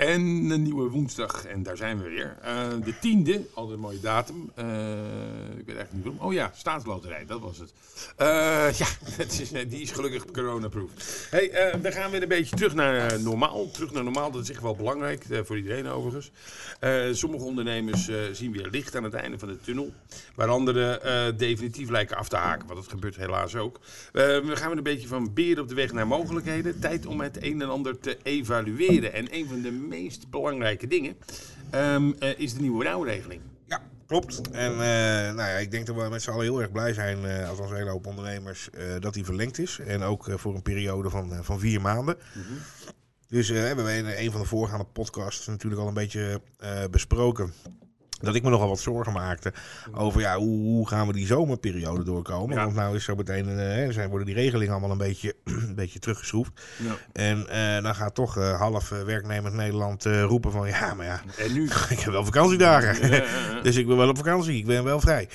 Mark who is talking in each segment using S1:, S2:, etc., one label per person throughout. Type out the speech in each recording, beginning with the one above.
S1: En een nieuwe woensdag, en daar zijn we weer. Eh, de tiende, altijd een mooie datum. Eh, ik weet echt niet waarom. Oh ja, staatsloterij, dat was het. Eh, ja, die is gelukkig coronaproof. Hey, we gaan weer een beetje terug naar normaal. Terug naar normaal, dat is echt wel belangrijk, voor iedereen overigens. sommige ondernemers zien weer licht aan het einde van de tunnel. Waar anderen definitief lijken af te haken, want dat gebeurt helaas ook. we gaan weer een beetje van beren op de weg naar mogelijkheden. Tijd om het een en ander te evalueren. En een van de meest belangrijke dingen um, uh, is de nieuwe rouwregeling.
S2: Ja, klopt. En uh, nou ja, ik denk dat we met z'n allen heel erg blij zijn, uh, als onze hele hoop ondernemers, dat die verlengd is. En ook voor een periode van, van vier maanden. Mm -hmm. Dus we hebben in een van de voorgaande podcasts natuurlijk al een beetje besproken dat ik me nogal wat zorgen maakte over ja, hoe, hoe gaan we die zomerperiode doorkomen. Ja. Want nou is zo meteen, uh, zijn, worden die regelingen allemaal een beetje, een beetje teruggeschroefd. Ja. En uh, dan gaat toch uh, half werknemend Nederland roepen van ja, maar ja,
S1: en nu?
S2: ik heb wel vakantiedagen. dus ik ben wel op vakantie, ik ben wel vrij.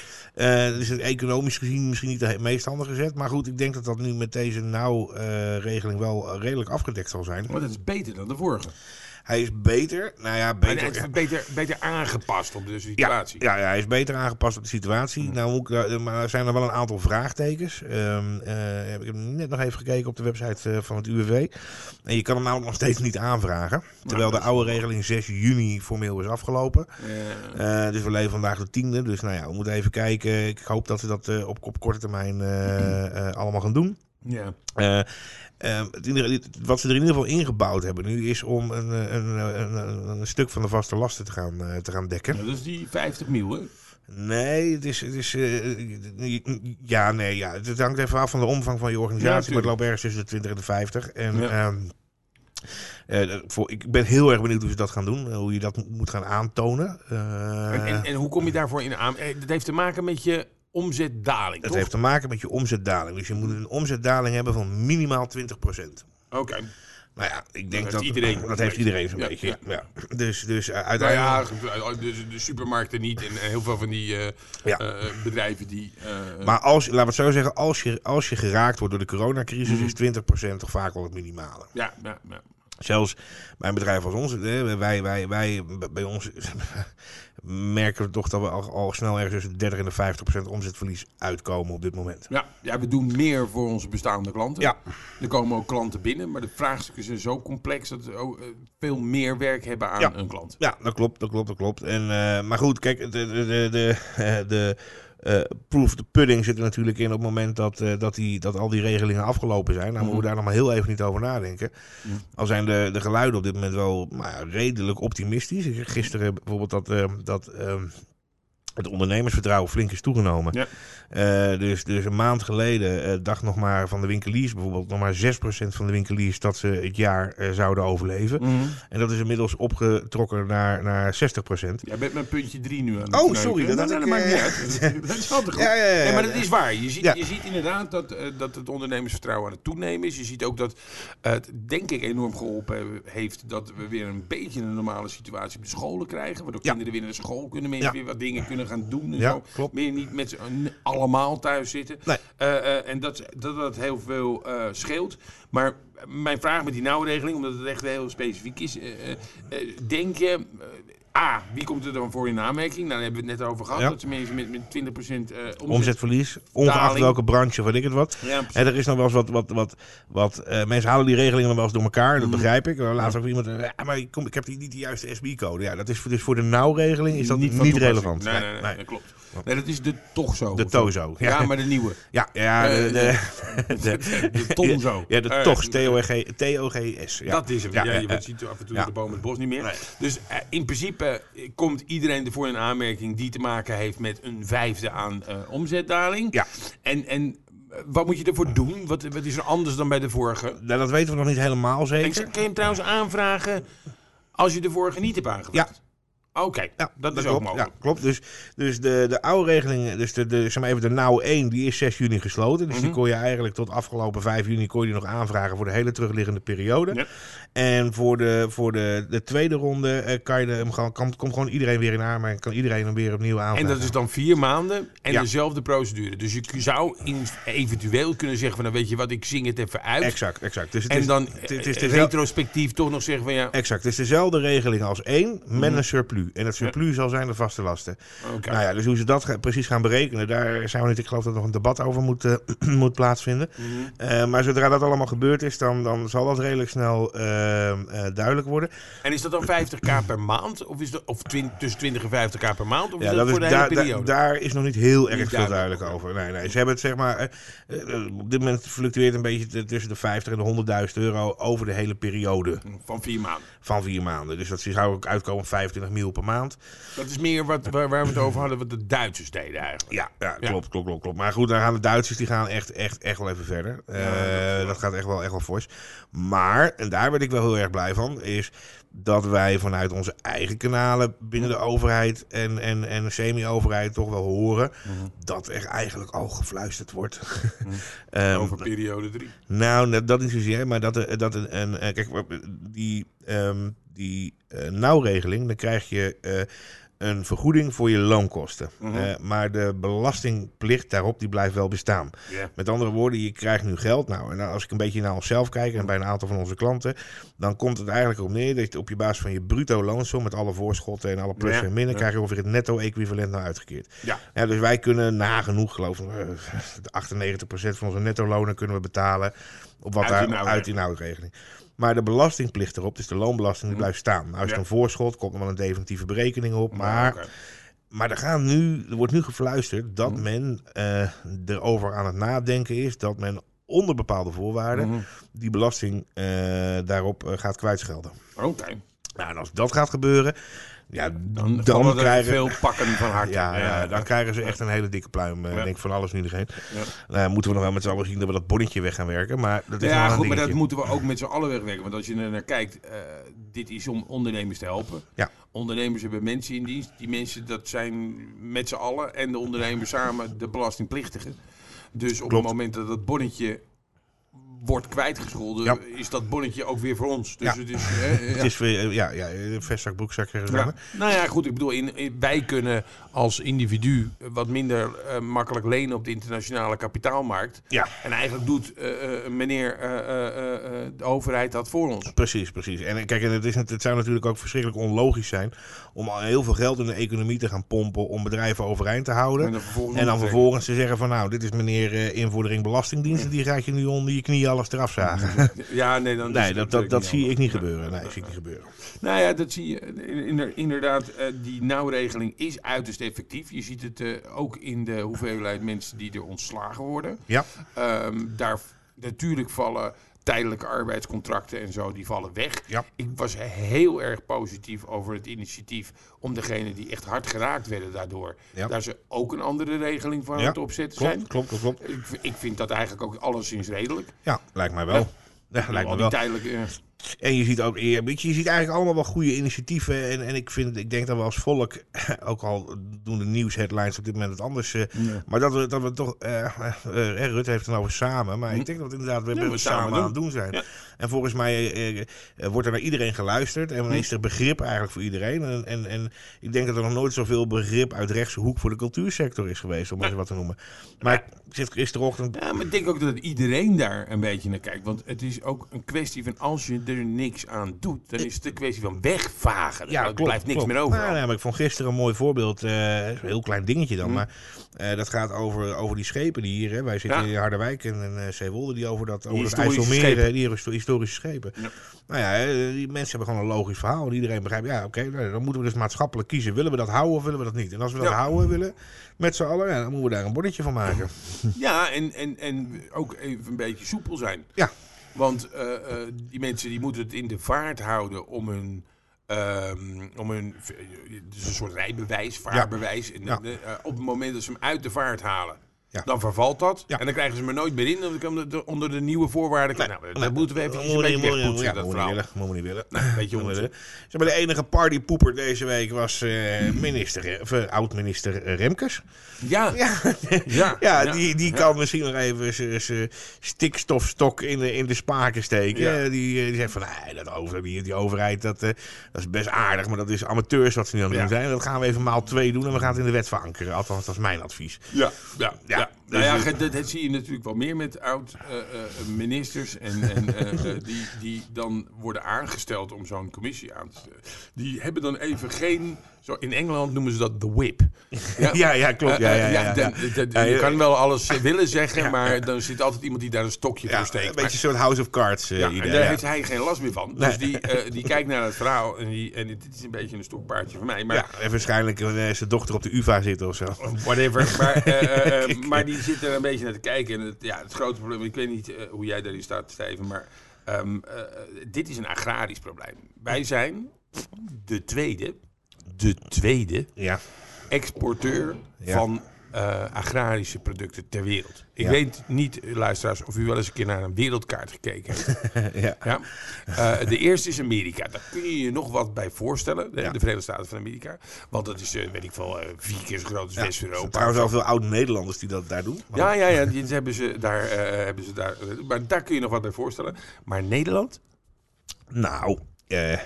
S2: dus het economisch gezien misschien niet de meest handige zet. Maar goed, ik denk dat dat nu met deze nou-regeling wel redelijk afgedekt zal zijn.
S1: Maar dat is beter dan de vorige.
S2: Hij is beter, nou ja, beter,
S1: ja. beter, beter aangepast op de situatie.
S2: Ja, ja, hij is beter aangepast op de situatie. Mm. Nou, moet ik, maar er zijn er wel een aantal vraagtekens. Um, uh, ik heb net nog even gekeken op de website van het UWV. En je kan hem namelijk nog steeds niet aanvragen. Terwijl de oude regeling 6 juni formeel is afgelopen. Ja. Uh, dus we leven vandaag de tiende. Dus nou ja, we moeten even kijken. Ik hoop dat we dat op, op korte termijn allemaal gaan doen.
S1: Ja.
S2: Uh, wat ze er in ieder geval ingebouwd hebben nu is om een, een, een, een stuk van de vaste lasten te gaan, uh, te gaan dekken.
S1: Dat is die 50 mil, hè?
S2: Nee, het is. Het is uh, ja, nee, ja. Het hangt even af van de omvang van je organisatie. Ja, maar het loopt ergens tussen de 20 en de 50. En. Ja. Um, uh, voor, ik ben heel erg benieuwd hoe ze dat gaan doen. hoe je dat moet gaan aantonen.
S1: En, en, en, hoe kom je daarvoor in aan? Dat heeft te maken met je omzetdaling.
S2: Het heeft te maken met je omzetdaling. Dus je moet een omzetdaling hebben van minimaal 20%.
S1: Oké.
S2: Okay. Nou ja, ik denk dat, dat iedereen, dat heeft iedereen zo'n ja, beetje. Ja. ja. Dus, dus uh,
S1: uiteindelijk. Nou ja, de, de, supermarkten niet en heel veel van die uh, ja. uh, bedrijven die.
S2: maar als, laten we het zo zeggen, als je, als je geraakt wordt door de coronacrisis, mm -hmm. is 20% toch vaak wel het minimale.
S1: Ja, ja, ja.
S2: Zelfs bij een bedrijf als ons, wij, wij, wij, bij ons merken we toch dat we al, al snel ergens tussen de 30 en de 50 procent omzetverlies uitkomen op dit moment.
S1: Ja, ja, we doen meer voor onze bestaande klanten.
S2: Ja.
S1: Er komen ook klanten binnen, maar de vraagstukken zijn zo complex dat we ook veel meer werk hebben aan
S2: ja.
S1: een klant.
S2: Ja, dat klopt, dat klopt, dat klopt. En, uh, maar goed, kijk, de, de, de, de uh, proof the pudding zit er natuurlijk in op het moment dat, uh, dat, die, dat al die regelingen afgelopen zijn. Nou, moeten we daar nog maar heel even niet over nadenken. Mm. Al zijn de, de geluiden op dit moment wel maar, redelijk optimistisch. Gisteren bijvoorbeeld dat, uh, dat het ondernemersvertrouwen flink is toegenomen.
S1: Ja.
S2: Uh, dus, dus een maand geleden uh, dacht nog maar van de winkeliers bijvoorbeeld, nog maar 6% van de winkeliers dat ze het jaar uh, zouden overleven.
S1: Mm -hmm.
S2: En dat is inmiddels opgetrokken naar, naar 60%.
S1: Jij bent met puntje 3 nu aan
S2: Oh, sorry. Dat,
S1: dat,
S2: dat,
S1: dat maakt niet uit. dat is altijd goed.
S2: Ja,
S1: nee, maar dat is waar. Je ziet, je ziet inderdaad dat, dat het ondernemersvertrouwen aan het toenemen is. Je ziet ook dat het, denk ik, enorm geholpen heeft dat we weer een beetje een normale situatie op de scholen krijgen. Waardoor kinderen weer naar de school kunnen, mensen weer wat dingen kunnen gaan doen. En
S2: ja,
S1: zo.
S2: klopt.
S1: Meer niet met z'n allemaal thuis zitten.
S2: Nee.
S1: Uh, uh, en dat, dat dat heel veel uh, scheelt. Maar mijn vraag met die nauwe regeling, omdat het echt heel specifiek is. denk je, A, wie komt er dan voor in aanmerking? Nou, daar hebben we het net over gehad.
S2: Ja.
S1: Dat ze mensen met, met 20% omzet,
S2: omzetverlies, ongeacht
S1: daling.
S2: welke branche, weet ik het wat.
S1: Ja,
S2: en er is nog wel eens wat, wat, wat, wat mensen halen die regelingen nog wel eens door elkaar. Dat
S1: Mm.
S2: begrijp ik. Laatst ook iemand, ja, maar ik, kom, ik heb die, niet de juiste SB-code. Ja, dat is voor, dus voor de nauwregeling is dat niet, relevant.
S1: Nee, nee, nee, nee, dat klopt. Nee, dat is de toch zo.
S2: De. Tozo.
S1: Ja, maar de nieuwe.
S2: Ja, ja de, de,
S1: de, de Tonzo.
S2: Ja, de
S1: Eh,
S2: TOGS, T-O-G-S. Ja.
S1: Dat is hem.
S2: Ja,
S1: Ja,
S2: ja,
S1: je
S2: ja.
S1: ziet af en toe
S2: Ja.
S1: de boom het bos niet meer.
S2: Nee.
S1: Dus eh, in principe eh, komt iedereen ervoor in aanmerking die te maken heeft met een vijfde aan eh, omzetdaling.
S2: Ja.
S1: En, en eh, wat moet je ervoor doen? Wat, wat is er anders dan bij de vorige?
S2: Nou, dat weten we nog niet helemaal
S1: En
S2: zeker.
S1: kun je hem trouwens aanvragen als je de vorige niet hebt aangevraagd? Oké,
S2: Ja,
S1: dat is ook
S2: klopt.
S1: mogelijk.
S2: Ja, klopt. Dus, dus de, de oude regeling, dus de, de, zeg maar even de nauw 1, die is 6 juni gesloten. Dus die
S1: Mhm.
S2: kon je eigenlijk tot afgelopen 5 juni kon je die nog aanvragen voor de hele terugliggende periode. En voor de, voor de, de tweede ronde eh, kan je hem gewoon, kan, komt gewoon iedereen weer in aanmerking. Kan iedereen hem weer opnieuw aanvragen.
S1: En dat is dan vier maanden en
S2: Ja.
S1: dezelfde procedure. Dus je zou in, eventueel kunnen zeggen van, nou weet je wat, ik zing het even uit.
S2: Exact, exact. Dus het
S1: en
S2: is,
S1: dan
S2: het, het
S1: eh,
S2: is dezelfde-
S1: retrospectief toch nog zeggen van, ja,
S2: Exact, het is dezelfde regeling als één met
S1: Mhm.
S2: een surplus. En het surplus zal zijn de vaste lasten. Nou ja, dus hoe ze dat ga- precies gaan berekenen, daar zijn we niet. Ik geloof dat er nog een debat over moet, eh, moet plaatsvinden.
S1: Mhm.
S2: Eh, maar zodra dat allemaal gebeurd is, dan, dan zal dat redelijk snel eh, eh, duidelijk worden.
S1: En is dat dan 50k per maand? Of is dat of tussen 20 en 50k per maand? Of is
S2: Ja,
S1: dat,
S2: dat is,
S1: voor de hele
S2: daar, is nog niet heel erg
S1: Niet
S2: veel
S1: duidelijk.
S2: over. Nee, nee, ze hebben het zeg maar. op dit moment fluctueert een beetje tussen de 50 en de 100.000 euro over de hele periode
S1: Van vier maanden.
S2: van vier maanden. Dus dat zou ook uitkomen op 25 mil maand.
S1: Dat is meer wat, waar, waar we het over hadden, wat de Duitsers deden eigenlijk.
S2: Ja, ja,
S1: Ja.
S2: klopt, klopt, klopt, klopt. Maar goed, dan gaan de Duitsers die gaan echt, echt, echt wel even verder. Eh, dat gaat echt wel, echt wel fors. Maar, en daar ben ik wel heel erg blij van, is dat wij vanuit onze eigen kanalen binnen de overheid en, en, en de semi-overheid toch wel horen dat er eigenlijk al gefluisterd wordt. Ehm,
S1: Over periode 3.
S2: nou, net dat niet zozeer, maar dat dat een, een, eh, kijk, die, ehm, die eh, nauwregeling, dan krijg je eh, een vergoeding voor je loonkosten.
S1: Mhm.
S2: Eh, maar de belastingplicht daarop, die blijft wel bestaan. Met andere woorden, je krijgt nu geld. Nou, en als ik een beetje naar onszelf kijk en bij een aantal van onze klanten, dan komt het eigenlijk op neer dat je op je basis van je bruto loonsom met alle voorschotten en alle plussen
S1: Ja,
S2: en minnen, krijg je ongeveer het netto-equivalent nou uitgekeerd.
S1: Ja.
S2: Ja, dus wij kunnen nagenoeg, geloof ik, eh, 98% van onze netto-lonen kunnen we betalen op wat
S1: Uit
S2: daar uit die nauwregeling. Maar de belastingplicht erop, dus de loonbelasting, die blijft staan. Nou is het een voorschot, komt er wel een definitieve berekening op. Maar, maar er, gaan nu, er wordt nu gefluisterd dat
S1: Mhm.
S2: men eh, erover aan het nadenken is dat men onder bepaalde voorwaarden
S1: Mhm.
S2: die belasting eh, daarop eh, gaat kwijtschelden.
S1: Oké.
S2: Nou, en als dat gaat gebeuren, ja,
S1: Dan,
S2: dan, krijgen
S1: veel pakken van harte.
S2: ja, ja, dan krijgen ze echt een hele dikke pluim. eh,
S1: Ja.
S2: Denk ik van alles nu.
S1: Ja.
S2: Nou, moeten we nog wel met z'n allen zien dat we dat bonnetje weg gaan werken. Maar dat is
S1: Ja, goed, maar dat moeten we ook met z'n allen wegwerken. Want als je er naar kijkt, eh, dit is om ondernemers te helpen.
S2: Ja.
S1: Ondernemers hebben mensen in dienst. Die mensen, dat zijn met z'n allen en de ondernemers samen de belastingplichtigen. Dus op
S2: Klopt.
S1: het moment dat dat bonnetje wordt kwijtgescholden,
S2: Ja.
S1: is dat bonnetje ook weer voor ons. Dus
S2: Ja.
S1: het is... eh,
S2: Het
S1: ja.
S2: is weer, eh, ja, ja, eh, vestzak, broekzak.
S1: Nou ja, goed, ik bedoel, in, in- wij kunnen als individu wat minder eh, makkelijk lenen op de internationale kapitaalmarkt.
S2: Ja,
S1: En eigenlijk doet eh, eh, meneer eh, eh, eh, eh, de overheid dat voor ons.
S2: precies, precies. En eh, kijk, en het, is, het zou natuurlijk ook verschrikkelijk onlogisch zijn om al heel veel geld in de economie te gaan pompen om bedrijven overeind te houden.
S1: En dan vervolgens,
S2: En dan vervolgens te zeggen van nou, dit is meneer eh, invordering belastingdiensten, die gaat je nu onder je knieën alles eraf zagen.
S1: Ja, nee, dan
S2: Nee, dat, dat, dat zie ik niet gebeuren. Nee, zie ik niet gebeuren.
S1: Nou ja, dat zie je. Inder- Inderdaad, eh, die nauwregeling is uiterst effectief. Je ziet het eh, ook in de hoeveelheid mensen die er ontslagen worden.
S2: Ja,
S1: Ehm, daar natuurlijk vallen tijdelijke arbeidscontracten en zo, die vallen weg.
S2: Ja.
S1: Ik was heel erg positief over het initiatief om degenen die echt hard geraakt werden daardoor,
S2: Ja.
S1: daar ze ook een andere regeling voor aan het opzetten zijn.
S2: klopt, klopt, klopt.
S1: Ik, ik vind dat eigenlijk ook alleszins redelijk.
S2: Ja, lijkt mij wel. Ja, lijkt me
S1: die
S2: wel.
S1: tijdelijke...
S2: En je ziet ook, je, je, ziet eigenlijk allemaal wel goede initiatieven. En, en ik, vind, ik denk dat we als volk, ook al doen de nieuwsheadlines op dit moment het anders. eh, maar dat we, dat we toch, eh, eh, Rutte heeft het dan over samen. Maar ik denk dat we inderdaad weer
S1: Ja, we samen
S2: samen aan het doen zijn.
S1: Ja.
S2: En volgens mij eh, eh, wordt er naar iedereen geluisterd. En dan
S1: Hm.
S2: is er begrip eigenlijk voor iedereen. En, en, en ik denk dat er nog nooit zoveel begrip uit rechtse hoek voor de cultuursector is geweest. Om maar eens wat te noemen. Maar ik zit gisterochtend...
S1: Ja, maar ik denk ook dat iedereen daar een beetje naar kijkt. Want het is ook een kwestie van als je er niks aan doet, dan is het een kwestie van wegvagen.
S2: Ja,
S1: er
S2: klopt,
S1: blijft niks
S2: klopt.
S1: meer over.
S2: Nou, maar ik vond gisteren een mooi voorbeeld. eh, een heel klein dingetje
S1: Hm.
S2: dan. Maar eh, dat gaat over, over die schepen die hier. Hè, wij zitten
S1: Ja.
S2: in Harderwijk en eh, Zeewolde. Die over dat, over dat IJsselmeer. Die historische schepen.
S1: Ja.
S2: Nou ja, eh, die mensen hebben gewoon een logisch verhaal. En iedereen begrijpt. Ja, oké. nou, dan moeten we dus maatschappelijk kiezen. Willen we dat houden of willen we dat niet? En als we dat
S1: Ja.
S2: houden willen. Met z'n allen. Ja, dan moeten we daar een bonnetje van maken.
S1: Ja, en, en, en ook even een beetje soepel zijn.
S2: Ja.
S1: Want eh, eh, die mensen die moeten het in de vaart houden om hun... ehm, om hun dus een soort rijbewijs, vaarbewijs. En,
S2: Ja.
S1: op het moment dat ze hem uit de vaart halen,
S2: Ja.
S1: Dan vervalt dat.
S2: Ja.
S1: En dan krijgen ze me nooit meer in. Dan kan de- onder de nieuwe voorwaarden. nou, dat
S2: Nee,
S1: moeten we even een beetje wegpoetsen,
S2: ja,
S1: dat
S2: moet niet willen, moet niet willen.
S1: Een beetje.
S2: Zeg maar, de enige partypoeper deze week was eh, minister, of, eh, oud-minister eh, Remkes.
S1: Ja,
S2: Ja,
S1: ja,
S2: die, die kan misschien nog even zijn- stikstofstok in de, in de spaken steken. Die, die zegt van, nee, dat over, die, die overheid, dat, dat is best aardig, maar dat is amateurs wat ze nu aan het doen zijn. Dat gaan we even maal twee doen en we gaan het in de wet verankeren. Althans, dat is mijn advies.
S1: Ja, ja, ja. Nou ja,
S2: dus-
S1: ge- dat, dat zie je natuurlijk wel meer met oud-ministers en, en eh, eh, die, die dan worden aangesteld om zo'n commissie aan te stellen. Die hebben dan even geen, zo in Engeland noemen ze dat de whip.
S2: Ja, ja, klopt. Ja,
S1: Eh,
S2: ja,
S1: eh,
S2: ja,
S1: dan- dan- je kan wel alles eh, willen zeggen, maar dan zit altijd iemand die daar een stokje voor steekt.
S2: een beetje
S1: Maar-
S2: soort House of Cards eh,
S1: ja,
S2: idee.
S1: en daar heeft hij geen last meer van. Dus die, eh, die kijkt naar het verhaal en, die, en dit is een beetje een stokpaardje van mij. Maar
S2: Ja, en waarschijnlijk eh, zijn dochter op de UvA zitten of zo.
S1: Whatever. Maar, eh, eh, eh, maar die zit er een beetje naar te kijken. En het, ja, het grote probleem, ik weet niet eh, hoe jij daarin staat, Steven, maar ehm, eh, dit is een agrarisch probleem. Wij zijn de tweede, de tweede
S2: Ja,
S1: exporteur
S2: Ja.
S1: van eh, agrarische producten ter wereld. Ik
S2: Ja.
S1: weet niet, luisteraars, of u wel eens een keer naar een wereldkaart gekeken heeft.
S2: ja.
S1: Ja. Eh, de eerste is Amerika. Daar kun je je nog wat bij voorstellen. De,
S2: Ja.
S1: de Verenigde Staten van Amerika. Want dat is, eh, weet ik eh, vier keer zo groot als
S2: Er zijn
S1: West-Europa.
S2: wel veel oude Nederlanders die dat daar doen. Maar
S1: Ja, ja, ja. Die hebben ze daar. hebben ze daar maar daar kun je nog wat bij voorstellen. Maar Nederland?
S2: Nou, eh,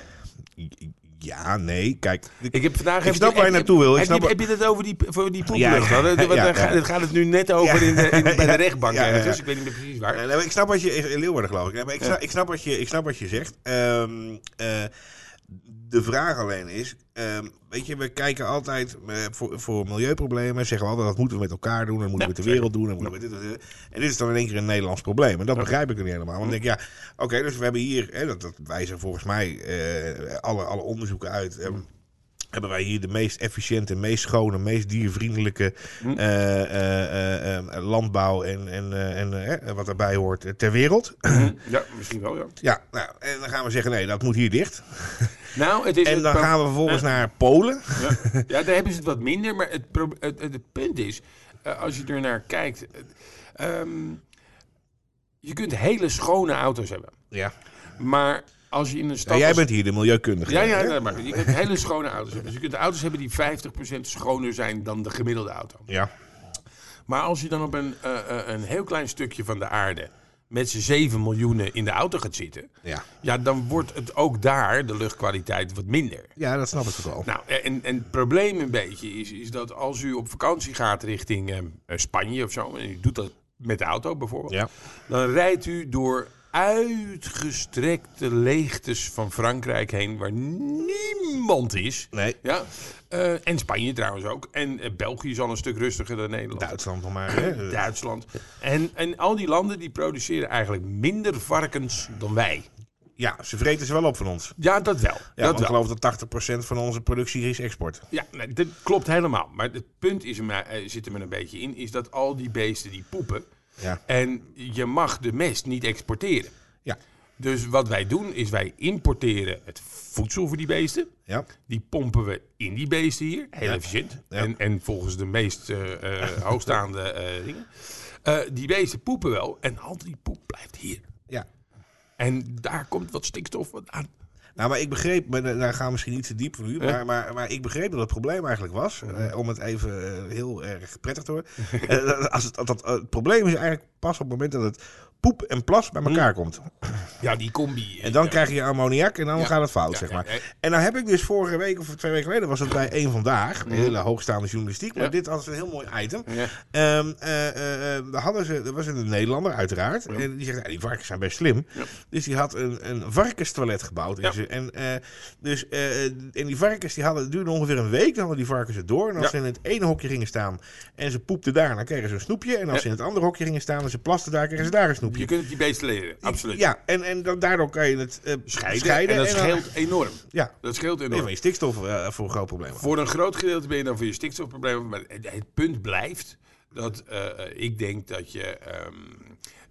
S2: ja, nee, kijk.
S1: Ik heb vandaag.
S2: Ik snap waar je naartoe wil. Ik
S1: Heb,
S2: snap
S1: je, heb je het over die, voor die poeplucht?
S2: ja,
S1: Ja,
S2: ja.
S1: Daar gaat het nu net over in de, in, bij de rechtbank ergens. Ik weet niet meer precies waar.
S2: Ik snap wat je... In Leeuwarden geloof ik. Ik, snap, ik, snap wat je, ik snap wat je zegt. Ehm, eh, de vraag alleen is... ehm, weet je, we kijken altijd eh, voor, voor milieuproblemen. Zeggen we altijd, dat moeten we met elkaar doen. Dat moeten we met de wereld doen. Dat moeten we dit, dit, dit. En dit is dan in één keer een Nederlands probleem. En dat begrijp ik niet helemaal. Want ik denk, ja, oké, dus we hebben hier... Hè, dat, dat wijzen volgens mij eh, alle, alle onderzoeken uit... ehm, hebben wij hier de meest efficiënte, meest schone, meest diervriendelijke
S1: Hm.
S2: eh, eh, eh, landbouw en, en, en wat daarbij hoort ter wereld.
S1: Ja, misschien wel, ja.
S2: ja, nou, en dan gaan we zeggen, nee, dat moet hier dicht.
S1: Nou, het is
S2: En dan gaan we vervolgens naar Polen.
S1: Ja. ja, daar hebben ze het wat minder. Maar het, het, het, punt is, als je er naar kijkt. eh, ehm, je kunt hele schone auto's hebben.
S2: Ja.
S1: Maar als je in een stad.
S2: Ja, jij bent hier de milieukundige.
S1: Ja, ja, maar je kunt hele schone auto's hebben. Dus je kunt auto's hebben die 50% schoner zijn dan de gemiddelde auto.
S2: ja.
S1: Maar als je dan op een, eh, eh, een heel klein stukje van de aarde met z'n 7 miljoenen in de auto gaat zitten,
S2: Ja.
S1: ja, dan wordt het ook daar, de luchtkwaliteit, wat minder.
S2: ja, dat snap ik ook al.
S1: Nou, en, en het probleem een beetje is, is dat als u op vakantie gaat richting eh, eh, Spanje of zo, en u doet dat met de auto bijvoorbeeld,
S2: Ja.
S1: dan rijdt u door uitgestrekte leegtes van Frankrijk heen waar niemand is.
S2: Nee,
S1: Ja, eh, en Spanje trouwens ook. En eh, België is al een stuk rustiger dan Nederland.
S2: Duitsland nog maar. Hè?
S1: Duitsland. En, en al die landen die produceren eigenlijk minder varkens dan wij.
S2: Ja, ze vreten ze wel op van ons.
S1: Ja, dat wel.
S2: Ja,
S1: dat
S2: ik geloof dat 80% van onze productie is export.
S1: Ja, nee, dat klopt helemaal. Maar het punt is er maar, eh, zit er maar een beetje in, is dat al die beesten die poepen.
S2: Ja.
S1: En je mag de mest niet exporteren.
S2: Ja.
S1: Dus wat wij doen, is wij importeren het voedsel voor die beesten.
S2: Ja.
S1: Die pompen we in die beesten hier. Heel
S2: Ja.
S1: efficiënt.
S2: Ja.
S1: En, en volgens de meest eh, eh, hoogstaande eh, dingen. Die beesten poepen wel. En al die poep blijft hier.
S2: Ja.
S1: En daar komt wat stikstof aan.
S2: Nou, maar ik begreep, maar da- daar gaan we misschien niet te diep voor nu, maar, maar, maar ik begreep dat het probleem eigenlijk was, eh, om het even eh, heel erg prettig te horen. Eh, als het, dat- het probleem is eigenlijk pas op het moment dat het poep en plas bij elkaar komt.
S1: Ja, die combi.
S2: En dan
S1: ja.
S2: krijg je ammoniak en dan
S1: Ja.
S2: gaat het fout,
S1: Ja,
S2: zeg maar. En dan heb ik dus vorige week of twee weken geleden was het bij één vandaag, een hele hoogstaande journalistiek, maar dit was een heel mooi item. Eh, eh, daar hadden ze, er was een Nederlander uiteraard. En die zegt, ja, die varkens zijn best slim. Dus die had een, een varkenstoilet gebouwd. in En, eh, dus, eh, en die varkens die hadden, het duurde ongeveer een week. Dan hadden die varkens het door. En als ze in het ene hokje gingen staan en ze poepten daar, dan kregen ze een snoepje. En als ze in het andere hokje gingen staan en ze plasten daar, kregen ze daar een snoepje.
S1: Je kunt het die beesten leren, absoluut.
S2: Ja, en, en dan, daardoor kan je het eh,
S1: Scheiden,
S2: scheiden.
S1: en dat
S2: dan-
S1: scheelt enorm.
S2: Ja,
S1: Dat scheelt
S2: je
S1: enorm.
S2: van je stikstof eh, voor een groot probleem.
S1: Voor een groot gedeelte ben je dan voor je stikstofproblemen. Maar het, het punt blijft dat eh, ik denk dat je, ehm,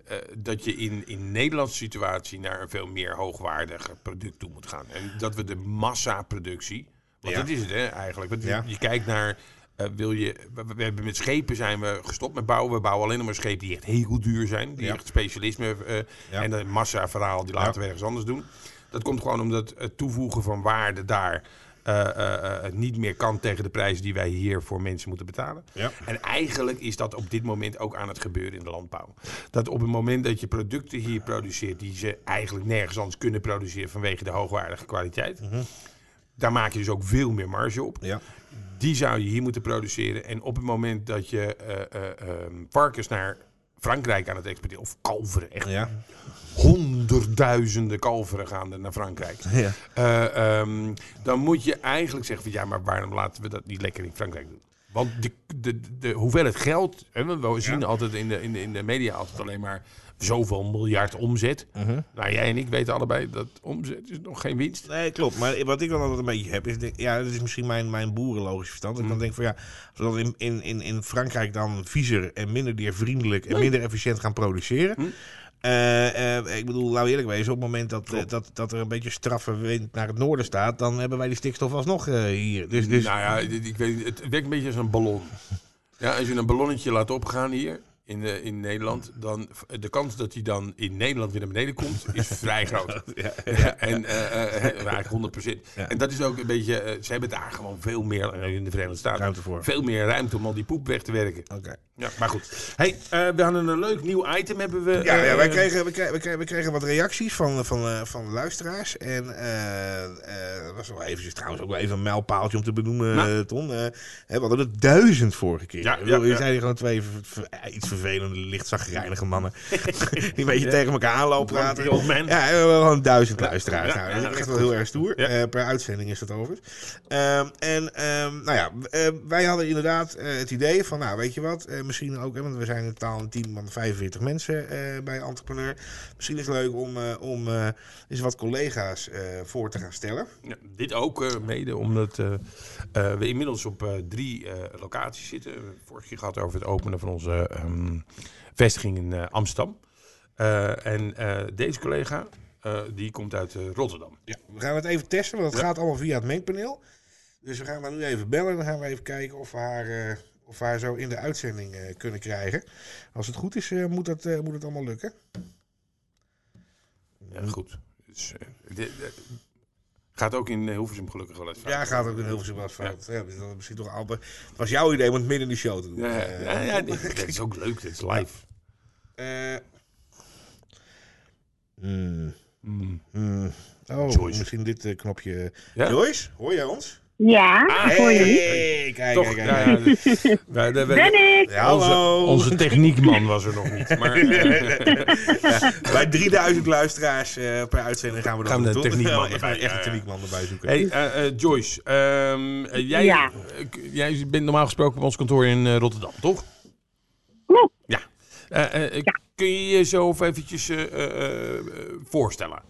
S1: eh, dat je in, in Nederlandse situatie naar een veel meer hoogwaardiger product toe moet gaan. En dat we de massaproductie, want
S2: Ja.
S1: dat is het hè, eigenlijk. Want je-
S2: Ja.
S1: je kijkt naar eh, wil je, we, hebben met schepen zijn we gestopt met bouwen. We bouwen alleen nog maar schepen die echt heel duur zijn. Die
S2: Ja.
S1: echt specialisme eh,
S2: Ja.
S1: en een massa verhaal die laten we ergens anders doen. Dat komt gewoon omdat het toevoegen van waarde daar eh, niet meer kan tegen de prijzen die wij hier voor mensen moeten betalen. En eigenlijk is dat op dit moment ook aan het gebeuren in de landbouw. Dat op het moment dat je producten hier produceert die ze eigenlijk nergens anders kunnen produceren vanwege de hoogwaardige kwaliteit. Daar maak je dus ook veel meer marge op.
S2: Ja.
S1: Die zou je hier moeten produceren. En op het moment dat je ehm, varkens naar Frankrijk aan het exporteren, of kalveren, echt
S2: Ja.
S1: honderdduizenden kalveren gaan er naar Frankrijk.
S2: Ja.
S1: Eh, ehm, dan moet je eigenlijk zeggen van ja, maar waarom laten we dat niet lekker in Frankrijk doen? Want de, de, de hoeveelheid geld, hè, we we zien altijd in de, in, de, in de media altijd alleen maar zoveel miljard omzet. Nou, jij en ik weten allebei dat omzet is nog geen winst.
S2: Nee, klopt. Maar wat ik dan altijd een beetje heb, is... denk- Ja, dat is misschien mijn, mijn boerenlogisch verstand. Ik dan denk van ja, als we dat in, in, in, in Frankrijk dan viezer en minder diervriendelijk en minder efficiënt gaan produceren... eh, eh, ik bedoel, we eerlijk wezen, op het moment dat, dat, dat er een beetje straffe wind naar het noorden staat, dan hebben wij die stikstof alsnog eh, hier. Dus, dus
S1: Nou ja, ik weet, het werkt een beetje als een ballon. Ja, als je een ballonnetje laat opgaan hier in, eh, in Nederland, dan de kans dat hij dan in Nederland weer naar beneden komt, is vrij groot.
S2: ja,
S1: Ja, en eh, eh, eigenlijk 100% En dat is ook een beetje, eh, ze hebben daar gewoon veel meer, eh, in de Verenigde Staten,
S2: Ruimte voor.
S1: veel meer ruimte om al die poep weg te werken.
S2: Oké.
S1: Ja, maar goed. Hey, eh, we hadden een leuk nieuw item, hebben we.
S2: Ja, ja
S1: eh,
S2: wij, kregen, we, kregen, we, kregen, we kregen wat reacties van, van, eh, van luisteraars. En eh eh, dat was wel eventjes trouwens ook wel even een mijlpaaltje om te benoemen,
S1: Nou.
S2: eh, Ton. Eh, we hadden er duizend vorige keer.
S1: Ja, ja,
S2: Je
S1: ja.
S2: zijn hier gewoon twee iets vervelende, licht zagrijnige mannen. die een beetje tegen elkaar aanlopen praten. Ja, we hebben gewoon duizend luisteraars.
S1: Ja,
S2: nou, dat is echt wel heel erg stoer. Eh, per uitzending is dat overigens. Ehm, en ehm, nou ja, eh, wij hadden inderdaad eh, het idee van, nou weet je wat, misschien ook, hè, want we zijn in totaal een team van 45 mensen bij Entrepreneur. Misschien is het leuk om, om eens wat collega's voor te gaan stellen.
S1: Ja, dit ook mede omdat we inmiddels op drie locaties zitten. We hebben vorige keer gehad over het openen van onze ehm, vestiging in eh, Amsterdam. Eh, en eh, deze collega, die komt uit Rotterdam.
S2: Ja, we gaan het even testen, want het
S1: Ja.
S2: gaat allemaal via het mengpaneel. Dus we gaan haar nu even bellen en dan gaan we even kijken of we haar, of we haar zo in de uitzending kunnen krijgen. Als het goed is, moet, dat, moet het allemaal lukken.
S1: Ja, goed. Dus, gaat ook in uh, Hilversum gelukkig wel eens.
S2: Ja, gaat ook in Hilversum wel fout. Ja. dus dat is misschien toch amper. Het was jouw idee om het midden in de show te doen.
S1: Ja, ja,
S2: Eh,
S1: ja, dit is ook leuk. Dit is live.
S2: eh, mm,
S1: Mm.
S2: mm. Oh,
S1: Joyce.
S2: misschien dit eh, knopje.
S1: Ja?
S2: Joyce, hoor jij ons?
S3: Ja,
S1: Ah?
S2: Hey, kijk,
S1: Toch?
S2: kijk,
S1: Ja,
S2: kijk.
S1: ja, de- wij- de- wij-
S3: Ben ik?
S2: Ja,
S1: onze,
S2: hallo.
S1: onze techniekman was er nog niet. Maar eh,
S2: Bij 3000 luisteraars eh, per uitzending gaan we dat
S1: Gaan we de
S2: toch?
S1: techniekman
S2: Echt
S1: erbij,
S2: een echte
S1: ja, ja.
S2: techniekman erbij zoeken.
S1: hey, eh, eh, Joyce, ehm, eh, jij,
S3: Ja.
S1: jij bent normaal gesproken op ons kantoor in eh, Rotterdam, toch?
S3: Klopt.
S1: Ja. Eh, eh, Kun je je zo even eventjes eh, eh, eh, voorstellen?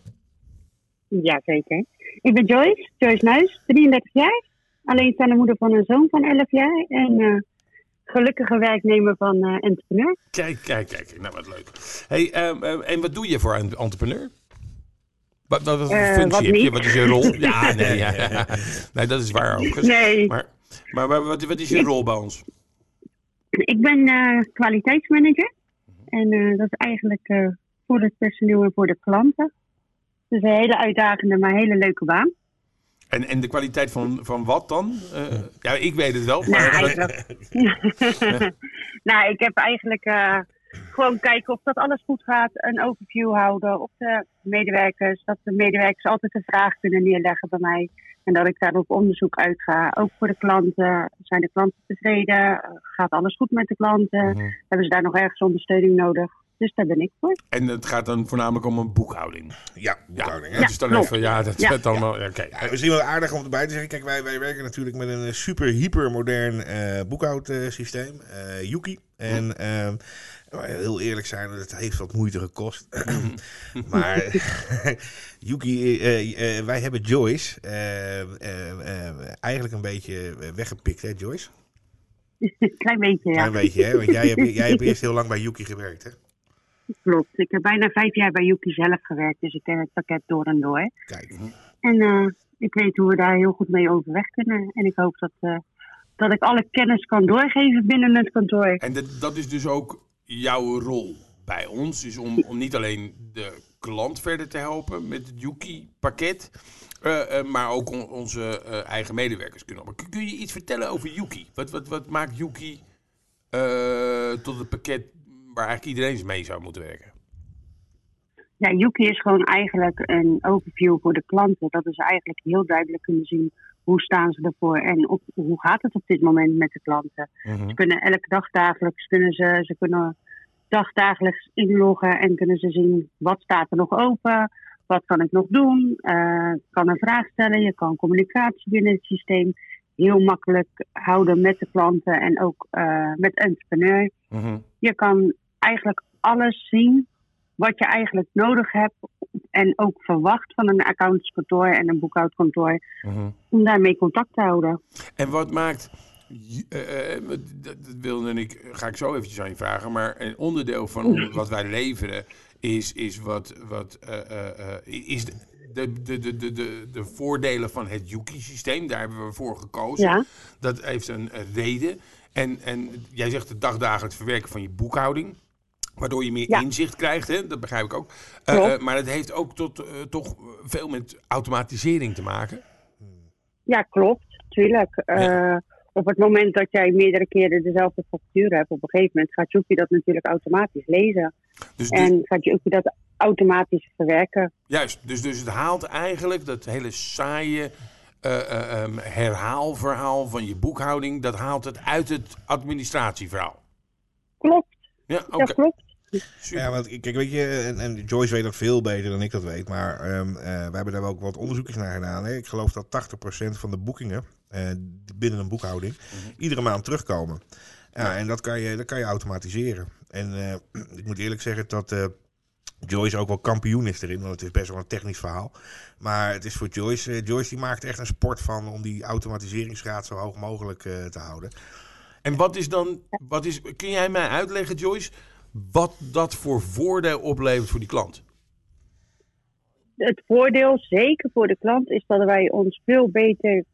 S3: Ja, zeker. Ik ben Joyce, Joyce Nuis, 33 jaar. Alleenstaande moeder van een zoon van 11 jaar. En eh, gelukkige werknemer van eh entrepreneur.
S1: Kijk, kijk, kijk. Nou, wat leuk. Hey, ehm, ehm, en wat doe je voor een entrepreneur? Wat, wat, wat
S3: Eh,
S1: functie
S3: wat
S1: heb je? Wat is je rol? Ja, nee, ja, ja. nee dat is waar ook.
S3: Nee,
S1: Maar, maar wa- wat, wat is je rol bij ons?
S3: ik ben kwaliteitsmanager. En dat is eigenlijk voor het personeel en voor de klanten. Dus een hele uitdagende, maar hele leuke baan.
S1: En, en de kwaliteit van, van wat dan? Eh, ja, ik weet het wel.
S3: Nou,
S1: Maar,
S3: eigenlijk, nou, ik heb eigenlijk eh, gewoon kijken of dat alles goed gaat. Een overview houden op de medewerkers. Dat de medewerkers altijd een vraag kunnen neerleggen bij mij. En dat ik daar op onderzoek uit ga. Ook voor de klanten. Zijn de klanten tevreden? Gaat alles goed met de klanten?
S1: Mhm.
S3: Hebben ze daar nog ergens ondersteuning nodig? Dus daar ben ik voor.
S1: En het gaat dan voornamelijk om een boekhouding.
S2: Ja,
S1: Ja,
S2: boekhouding. hè?
S1: dat is dan
S3: klopt.
S1: even, ja, dat
S3: Ja.
S1: is allemaal, ja, oké.
S2: Ja, misschien wel aardig om erbij te zeggen. Kijk, wij, wij werken natuurlijk met een super hyper modern eh boekhoudsysteem. eh Yuki. En ehm, maar heel eerlijk zijn, het heeft wat moeite gekost. maar Yuki, eh, wij hebben Joyce eigenlijk een beetje weggepikt, hè Joyce?
S3: Klein beetje, ja.
S2: Klein beetje, hè? Want jij hebt, jij hebt eerst heel lang bij Yuki gewerkt, hè?
S3: Klopt. Ik heb bijna vijf jaar bij Yuki zelf gewerkt. Dus ik ken het pakket door en door.
S2: Kijk.
S3: En eh, ik weet hoe we daar heel goed mee overweg kunnen. En ik hoop dat eh, dat ik alle kennis kan doorgeven binnen het kantoor.
S1: En dat, dat is dus ook jouw rol bij ons, is om, om niet alleen de klant verder te helpen met het Yuki-pakket, uh, uh, maar ook on, onze uh, eigen medewerkers kunnen helpen. Kun je iets vertellen over Yuki? Wat, wat, wat maakt Yuki tot het pakket waar eigenlijk iedereen mee zou moeten werken?
S3: Ja, Yuki is gewoon eigenlijk een overview voor de klanten. Dat is eigenlijk heel duidelijk kunnen zien hoe staan ze ervoor en op, hoe gaat het op dit moment met de klanten. Mm -hmm. Ze kunnen elke dag dagelijks kunnen ze, ze kunnen dagdagelijks inloggen en kunnen ze zien wat staat er nog open, wat kan ik nog doen. Uh, kan een vraag stellen, je kan communicatie binnen het systeem heel makkelijk houden met de klanten en ook uh, met entrepreneur. Mm -hmm. Je kan eigenlijk alles zien wat je eigenlijk nodig hebt en ook verwacht van een accountantskantoor en een boekhoudkantoor uh -huh. om daarmee contact te houden.
S1: En wat maakt, uh, uh, dat wilde ik, ga ik zo eventjes aan je vragen, maar een onderdeel van wat wij leveren is, is wat, wat is de, de, de, de, de, de voordelen van het Yuki-systeem. Daar hebben we voor gekozen. Ja. Dat heeft een reden. En, en jij zegt het dagdagelijks verwerken van je boekhouding. Waardoor je meer ja. inzicht krijgt, hè? dat begrijp ik ook. Uh, uh, maar het heeft ook tot, uh, toch veel met automatisering te maken.
S3: Ja, klopt. Tuurlijk. Ja. op het moment dat jij meerdere keren dezelfde factuur hebt, op een gegeven moment gaat Joepie dat natuurlijk automatisch lezen. Dus, dus, en gaat Joepie dat automatisch verwerken.
S1: Juist, dus, dus het haalt eigenlijk dat hele saaie um, herhaalverhaal van je boekhouding, dat haalt het uit het administratieverhaal.
S3: Klopt.
S1: Ja, okay.
S3: ja klopt.
S2: Super. Ja, want kijk, weet je, en, en, Joyce weet dat veel beter dan ik dat weet, maar um, uh, we hebben daar ook wat onderzoekjes naar gedaan. Hè. Ik geloof dat 80% van de boekingen uh, binnen een boekhouding mm -hmm. iedere maand terugkomen. Ja, ja, en dat kan je, dat kan je automatiseren. En uh, ik moet eerlijk zeggen dat Joyce ook wel kampioen is erin, want het is best wel een technisch verhaal. Maar het is voor Joyce, Joyce die maakt echt een sport van om die automatiseringsgraad zo hoog mogelijk te houden.
S1: En wat is dan, wat is, kun jij mij uitleggen, Joyce, wat dat voor voordeel oplevert voor die klant?
S3: Het voordeel, zeker voor de klant, is dat wij ons veel beter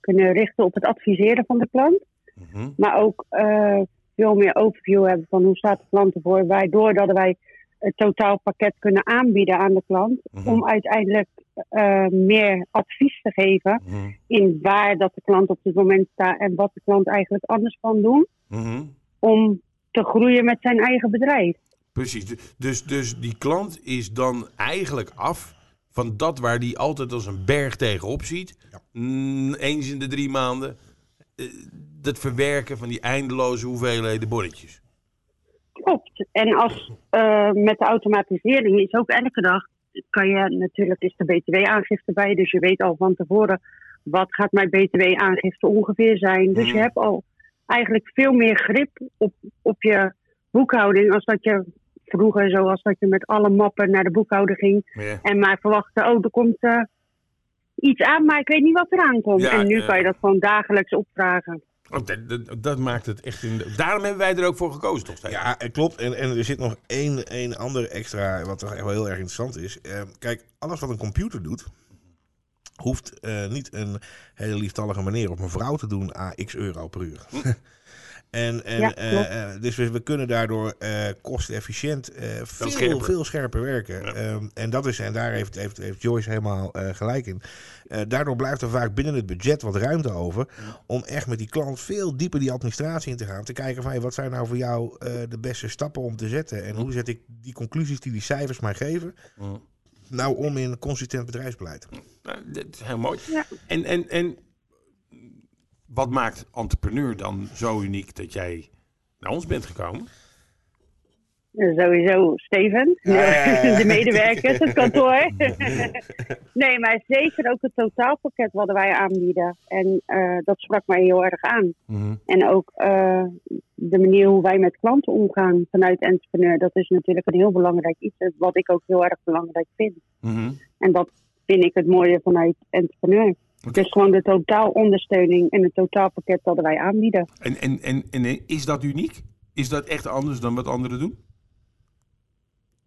S3: kunnen richten op het adviseren van de klant. Mm -hmm. Maar ook uh, veel meer overview hebben van hoe staat de klant ervoor. Waardoor dat wij het totaalpakket kunnen aanbieden aan de klant. Mm -hmm. Om uiteindelijk uh, meer advies te geven mm -hmm. in waar dat de klant op dit moment staat en wat de klant eigenlijk anders kan doen om te groeien met zijn eigen bedrijf.
S1: Precies, dus, dus die klant is dan eigenlijk af van dat waar die altijd als een berg tegenop ziet. Ja. Mm, eens in de drie maanden. Uh, dat verwerken van die eindeloze hoeveelheden bonnetjes.
S3: Klopt. En als uh, met de automatisering is ook elke dag kan je natuurlijk is de btw-aangifte bij, dus je weet al van tevoren wat gaat mijn btw-aangifte ongeveer zijn. Dus mm. je hebt al eigenlijk veel meer grip op, op je boekhouding als dat je vroeger, zoals dat je met alle mappen naar de boekhouder ging en maar verwachtte, oh, er komt uh, iets aan, maar ik weet niet wat eraan komt. Ja, en nu uh, kan je dat gewoon dagelijks opvragen.
S1: Oh, dat, dat, dat, maakt het echt. In de... Daarom hebben wij er ook voor gekozen, toch?
S2: Ja, klopt. En, en er zit nog één, één ander extra, wat toch echt wel heel erg interessant is. Uh, kijk, alles wat een computer doet, hoeft uh, niet een hele lieftallige manier op een vrouw te doen a x euro per uur. Hm. en, en, ja, uh, dus we, we, kunnen daardoor uh, kostenefficiënt veel, scherper. veel scherper werken. Ja. Um, en, dat is, en daar heeft, heeft, heeft Joyce helemaal gelijk in. daardoor blijft er vaak binnen het budget wat ruimte over. Ja. Om echt met die klant veel dieper die administratie in te gaan. Te kijken van hey, wat zijn nou voor jou de beste stappen om te zetten. En hoe zet ik die conclusies die die cijfers mij geven nou om in een consistent bedrijfsbeleid.
S1: Nou, dat is heel mooi. Ja. En, en, en wat maakt entrepreneur dan zo uniek dat jij naar ons bent gekomen?
S3: Sowieso Steven, ja. de medewerkers, het kantoor. nee, maar zeker ook het totaalpakket wat wij aanbieden. En uh, dat sprak mij heel erg aan. Mm -hmm. En ook uh, de manier hoe wij met klanten omgaan vanuit entrepreneur. Dat is natuurlijk een heel belangrijk iets, wat ik ook heel erg belangrijk vind. Mm -hmm. En dat vind ik het mooie vanuit entrepreneur. Okay. Dus gewoon de totaalondersteuning en het totaalpakket dat wij aanbieden.
S1: En, en, en, en is dat uniek? Is dat echt anders dan wat anderen doen?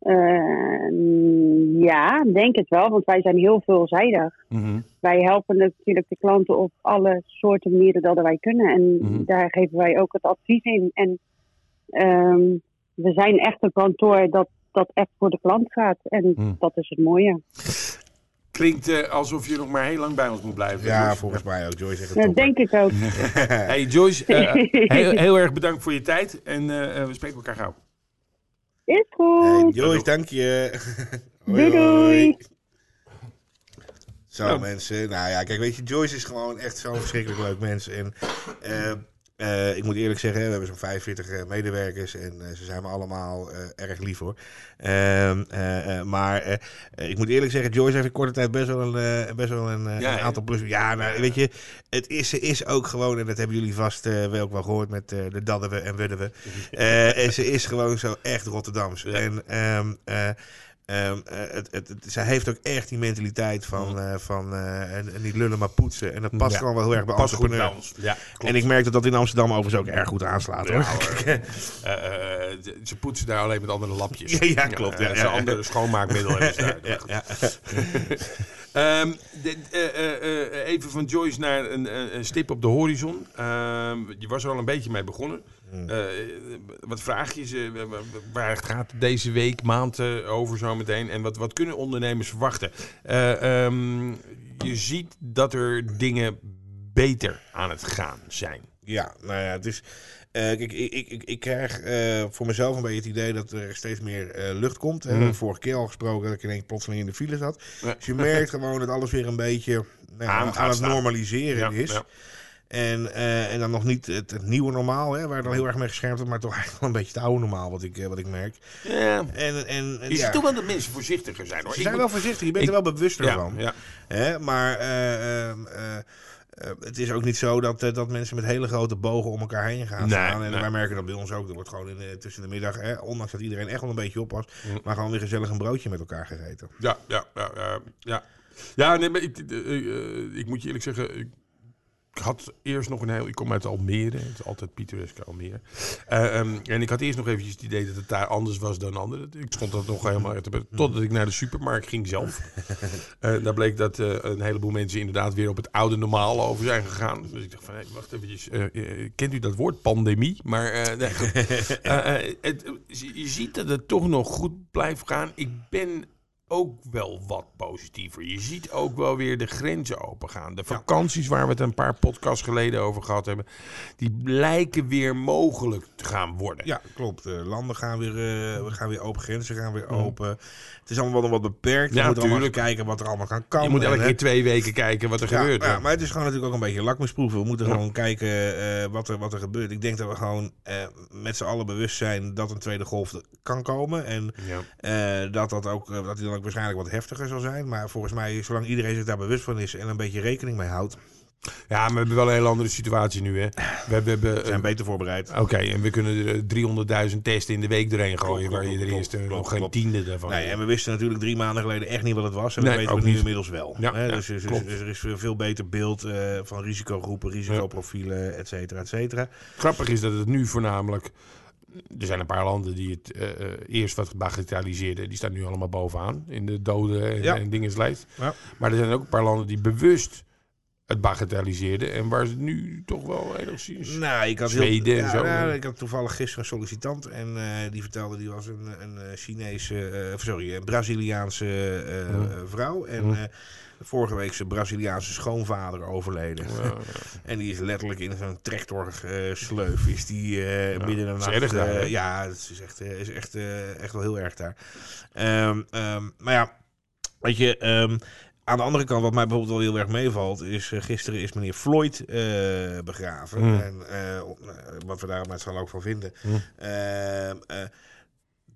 S3: Eh, ja, denk het wel, want wij zijn heel veelzijdig.
S1: Mhm.
S3: Wij helpen natuurlijk de klanten op alle soorten manieren dat wij kunnen. En
S1: Mhm.
S3: daar geven wij ook het advies in. En ehm, we zijn echt een kantoor dat, dat echt voor de klant gaat. En
S1: Mhm.
S3: dat is het mooie.
S1: Klinkt eh, alsof je nog maar heel lang bij ons moet blijven.
S2: Ja,
S1: Joyce.
S2: volgens mij ook. Joyce zegt het
S3: Dat
S2: top, hè.
S3: denk ik ook.
S1: Hey Joyce, eh, heel, heel erg bedankt voor je tijd. En eh, we spreken elkaar gauw.
S3: Is goed.
S2: Joyce, dank je.
S3: Doei, doei.
S2: Zo mensen, nou ja, kijk, weet je, Joyce is gewoon echt zo'n verschrikkelijk leuk mens. En eh, eh, ik moet eerlijk zeggen, we hebben zo'n 45 eh, medewerkers en eh, ze zijn me allemaal erg lief hoor. Ehm, eh, eh, maar ik moet eerlijk zeggen, Joyce heeft in korte tijd best wel een, best wel een,
S1: Ja,
S2: een aantal plus. Ja, nou, weet je, het is, ze is ook gewoon, en dat hebben jullie vast wel ook wel gehoord met de Daddewe en Weddewe. Eh, en ze is gewoon zo echt Rotterdams.
S1: Ja.
S2: En ehm, eh, het, het, het- zij heeft ook echt die mentaliteit van, eh, van eh, en, en niet lullen maar poetsen. En dat past
S1: Ja.
S2: gewoon wel heel erg bij
S1: Pas goed bij
S2: entrepreneur.
S1: ons. Ja.
S2: En ik merk dat dat in Amsterdam overigens ook erg goed aanslaat. Hoor.
S1: ze poetsen daar alleen met andere lapjes.
S2: Ja, klopt, ja,
S1: ze andere schoonmaakmiddelen hebben de- even van Joyce naar een, een- een stip op de horizon. Ehm, je was er al een beetje mee begonnen.
S2: Hmm.
S1: Eh, wat vraag je ze? Wa- Waar gaat deze week, maand eh, over zo meteen? En wat, wat kunnen ondernemers verwachten? Eh, ehm, je ziet dat er dingen beter aan het gaan zijn.
S2: Ja, nou ja, het is. eh, kijk, ik, ik, ik, ik krijg eh, voor mezelf een beetje het idee dat er steeds meer eh, lucht komt. Hebben
S1: Mhm.
S2: vorige keer al gesproken dat ik ineens plotseling in de file zat.
S1: Ja.
S2: Dus je merkt gewoon dat alles weer een beetje nou,
S1: Aan
S2: het normaliseren
S1: Ja,
S2: is.
S1: ja.
S2: En, eh, en dan nog niet het, het nieuwe normaal, hè, waar dan heel erg mee geschermd wordt, maar toch eigenlijk wel een beetje het oude normaal, wat ik, eh, wat ik merk.
S1: Ja.
S2: En, en, en
S1: Je
S2: ja,
S1: ziet toch wel dat mensen voorzichtiger zijn hoor.
S2: ze
S1: Ik
S2: zijn wel voorzichtig, je bent
S1: ik-
S2: er wel bewuster
S1: ja,
S2: van.
S1: ja.
S2: Hè? Maar eh, ehm, eh, eh, het is ook niet zo dat, dat mensen met hele grote bogen om elkaar heen gaan
S1: Nee,
S2: staan. En
S1: nee.
S2: wij merken dat bij ons ook. Er wordt gewoon in, de- tussen de middag, hè, ondanks dat iedereen echt wel een beetje oppast,
S1: Mm.
S2: maar gewoon weer gezellig een broodje met elkaar gegeten.
S1: Ja, ja, ja, ja. ja. Ja, nee, maar ik, ik moet je eerlijk zeggen, had eerst nog een heel... Ik kom uit Almere, het is altijd pittoreske Almere. Eh, ehm, en ik had eerst nog eventjes het idee dat het daar anders was dan anderen. Ik stond dat nog helemaal uit te Totdat ik naar de supermarkt ging zelf. Eh daar bleek dat eh, een heleboel mensen inderdaad weer op het oude normaal over zijn gegaan. Dus ik dacht van, hé, wacht eventjes. kent u dat woord, pandemie? Maar nee, het, je ziet dat het toch nog goed blijft gaan. Ik ben ook wel wat positiever. Je ziet ook wel weer de grenzen opengaan. De vakanties waar we het een paar podcasts geleden over gehad hebben, die lijken weer mogelijk te gaan worden.
S2: Ja, klopt. Eh, landen gaan weer, eh, we gaan weer open, grenzen gaan weer open. Het is allemaal wel nog wat beperkt. We
S1: Ja,
S2: moeten allemaal kijken wat er allemaal kan komen.
S1: je moet elke keer twee weken kijken wat er
S2: Ja,
S1: gebeurt.
S2: ja, maar het is gewoon natuurlijk ook een beetje lakmisproeven. We moeten
S1: Ja.
S2: gewoon kijken eh, wat, er, wat er gebeurt. Ik denk dat we gewoon eh, met z'n allen bewust zijn dat een tweede golf kan komen. En dat, dat, ook, dat die dan waarschijnlijk wat heftiger zal zijn. Maar volgens mij, zolang iedereen zich daar bewust van is en een beetje rekening mee houdt,
S1: ja, maar we hebben wel een hele andere situatie nu. Hè. We hebben,
S2: zijn
S1: eh,
S2: we beter voorbereid.
S1: Oké, en we kunnen er 300.000 testen in de week doorheen gooien,
S2: Klopt,
S1: waar je er eerst eh, nog geen tiende daarvan.
S2: Nee, en we wisten natuurlijk drie maanden geleden echt niet wat het was. En
S1: Nee,
S2: dat weten
S1: ook
S2: we nu inmiddels wel.
S1: Ja,
S2: Hè,
S1: ja,
S2: dus, dus- dus- dus er is een veel beter beeld eh, van risicogroepen, risicoprofielen, et cetera, et cetera.
S1: Grappig is dat het nu voornamelijk. Er zijn een paar landen die het eh, eh, eerst wat bagatelliseerden. Die staan nu allemaal bovenaan in de doden en,
S2: Ja.
S1: en.
S2: Ja.
S1: Maar er zijn ook een paar landen die bewust het bagatelliseerden. En waar ze nu toch wel enigszins...
S2: Nou, ik had
S1: Zweden
S2: heel,
S1: en zo.
S2: nou, ik had toevallig gisteren een sollicitant en eh, die vertelde die was een, een eh, Chinese, eh, sorry, een Braziliaanse
S1: Mm.
S2: vrouw en
S1: Mm.
S2: vorige week zijn Braziliaanse schoonvader overleden.
S1: Ja,
S2: En die is letterlijk in zo'n tractorsleuf is die midden in de nacht.
S1: daar,
S2: ja, het is echt, is echt, echt wel heel erg daar. Ehm, ehm, maar ja, weet je. ehm, aan de andere kant, wat mij bijvoorbeeld wel heel erg meevalt, is uh, gisteren is meneer Floyd uh, begraven.
S1: Mm.
S2: En uh, wat we daar met z'n allen ook van vinden.
S1: Mm.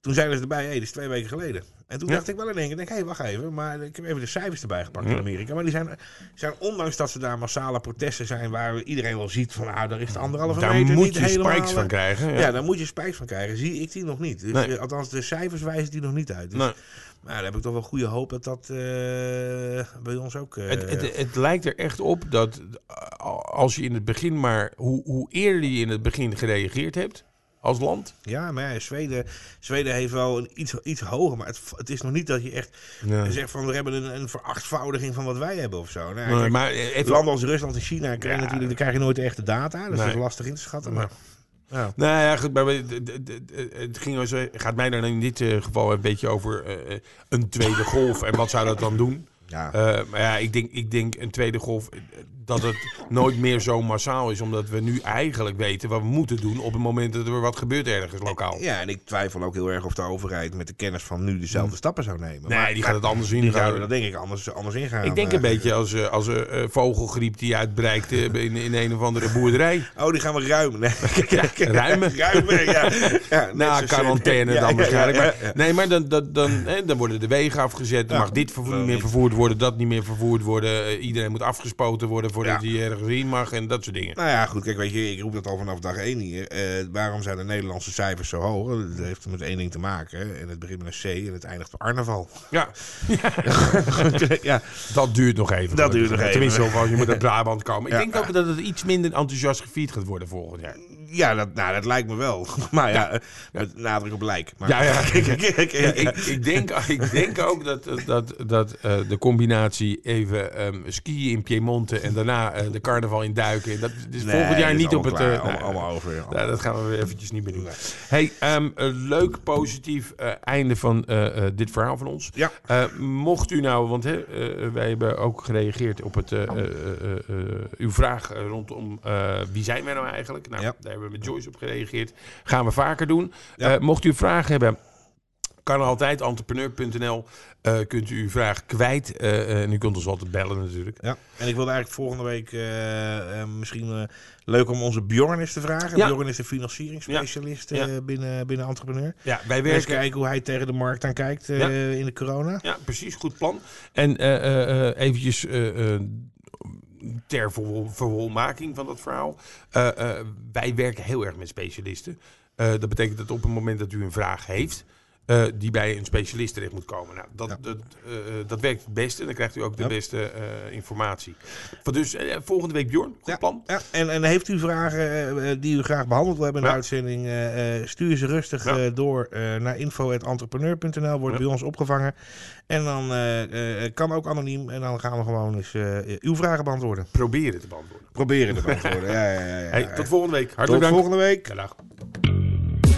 S2: toen zeiden ze erbij, hé, hey, dat is twee weken geleden. En toen
S1: Ja.
S2: dacht ik wel in één keer, denk, hé, hey, wacht even. Maar ik heb even de cijfers erbij gepakt in Amerika. Maar die zijn, zijn, ondanks dat ze daar massale protesten zijn, waar iedereen wel ziet van, ah, daar is de anderhalve
S1: Daar
S2: meter
S1: moet
S2: niet
S1: je
S2: helemaal...
S1: spikes van krijgen.
S2: Ja.
S1: Ja.
S2: daar moet je spijs van krijgen. Zie ik die nog niet. Dus,
S1: Nee.
S2: eh, althans, de cijfers wijzen die nog niet uit. Dus,
S1: Nee.
S2: Maar daar heb ik toch wel goede hoop dat dat eh, bij ons ook... eh,
S1: Het, het, het lijkt er echt op dat eh, als je in het begin maar, hoe, hoe eerder je in het begin gereageerd hebt, als land.
S2: Ja, maar ja, Zweden, Zweden heeft wel een iets, iets hoger. Maar het, het is nog niet dat je echt zegt van we hebben een, een verachtvoudiging van wat wij hebben of zo. Nou,
S1: Nee, maar even,
S2: Landen als Rusland en China krijg je
S1: Ja.
S2: natuurlijk, daar krijg je nooit de echte data. Dat
S1: Nee.
S2: is lastig in te schatten. Maar, ja.
S1: Nou ja, goed, maar het ging eh, gaat mij dan in dit eh, geval een beetje over eh, eh, een tweede golf en wat zou dat dan doen?
S2: Ja.
S1: Maar ja, ik denk, ik denk een tweede golf dat het nooit meer zo massaal is, omdat we nu eigenlijk weten wat we moeten doen op het moment dat er wat gebeurt ergens lokaal.
S2: ja, en ik twijfel ook heel erg of de overheid met de kennis van nu dezelfde stappen zou nemen.
S1: Nee,
S2: Maar-
S1: die gaat het anders
S2: Die
S1: in.
S2: zouden dat denk ik anders, anders ingaan.
S1: Ik denk
S2: Eh,
S1: een beetje als, eh, als een eh, vogelgriep die uitbreikt eh, in, in een of andere boerderij.
S2: Oh, die gaan we ruimen. Nee.
S1: ruimen.
S2: ruimen, ja. ja
S1: Na
S2: eh,
S1: quarantaine dan
S2: ja,
S1: waarschijnlijk. Maar. Nee, maar dan, dan, dan, hè, dan worden de wegen afgezet. Dan mag dit vervoer niet meer vervoerd worden, dat niet meer vervoerd worden. Eh, iedereen moet afgespoten worden voordat hij ergens in mag en dat soort dingen.
S2: Nou ja, goed, kijk, weet je, ik roep dat al vanaf dag één hier. Eh, waarom zijn de Nederlandse cijfers zo hoog? Dat heeft met één ding te maken. En het begint met een C en het eindigt op Arneval.
S1: Ja,
S2: ja,
S1: dat duurt nog even.
S2: Dat duurt nog even.
S1: Tenminste, als je moet uit Brabant komen. Ik denk ook dat het iets minder enthousiast gevierd gaat worden volgend jaar.
S2: Ja dat, nou, dat lijkt me wel. Maar ja, eh, met nadruk op lijk. Maar,
S1: Ja, ja.
S2: Kijk,
S1: Ja, ik, ik, denk, ik denk ook dat, dat, dat eh, de combinatie even ehm, skiën in Piemonte en daarna eh, de carnaval in duiken. Dat is
S2: Nee,
S1: volgend jaar
S2: is
S1: niet op het.
S2: allemaal
S1: eh, nou,
S2: allemaal, allemaal over.
S1: Ja, dat gaan we weer eventjes niet meer doen. Hey, een leuk, positief eh, einde van eh, eh, dit verhaal van ons.
S2: Ja.
S1: Eh, mocht u nou, want hè, eh, wij hebben ook gereageerd op het, eh, eh, eh, eh, uw vraag eh, rondom eh, wie zijn wij nou eigenlijk? Nou,
S2: Ja.
S1: daar hebben we met Joyce op gereageerd. Gaan we vaker doen.
S2: Ja.
S1: Eh, mocht u vragen hebben, kan altijd entrepreneur.nl. eh, kunt u uw vraag kwijt. eh, en u kunt ons altijd bellen natuurlijk.
S2: Ja, en ik wilde eigenlijk volgende week misschien leuk om onze Bjorn eens te vragen.
S1: Ja.
S2: Bjorn is de financieringsspecialist
S1: Ja.
S2: binnen, binnen Entrepreneur.
S1: Ja, wij
S2: Eens
S1: werken
S2: kijken hoe hij tegen de markt aan kijkt in de corona.
S1: Ja, precies. Goed plan. En eventjes ter verwolmaking van dat verhaal. Eh, eh, wij werken heel erg met specialisten. Eh, dat betekent dat op het moment dat u een vraag heeft... eh, die bij een specialist terecht moet komen. Nou, dat,
S2: Ja.
S1: dat, eh, eh, dat werkt het beste. En dan krijgt u ook de
S2: Ja.
S1: beste informatie. Dus volgende week Bjorn, goed
S2: Ja,
S1: plan.
S2: Ja, en, en heeft u vragen die u graag behandeld wil hebben in de uitzending, stuur ze rustig door naar info.entrepreneur.nl, wordt bij ons opgevangen. En dan kan ook anoniem en dan gaan we gewoon eens uw vragen beantwoorden.
S1: Proberen te beantwoorden.
S2: Proberen te beantwoorden. ja, ja, ja, ja.
S1: Hey, tot volgende week.
S2: Tot
S1: Hartelijk dank.
S2: volgende week.
S1: Dag.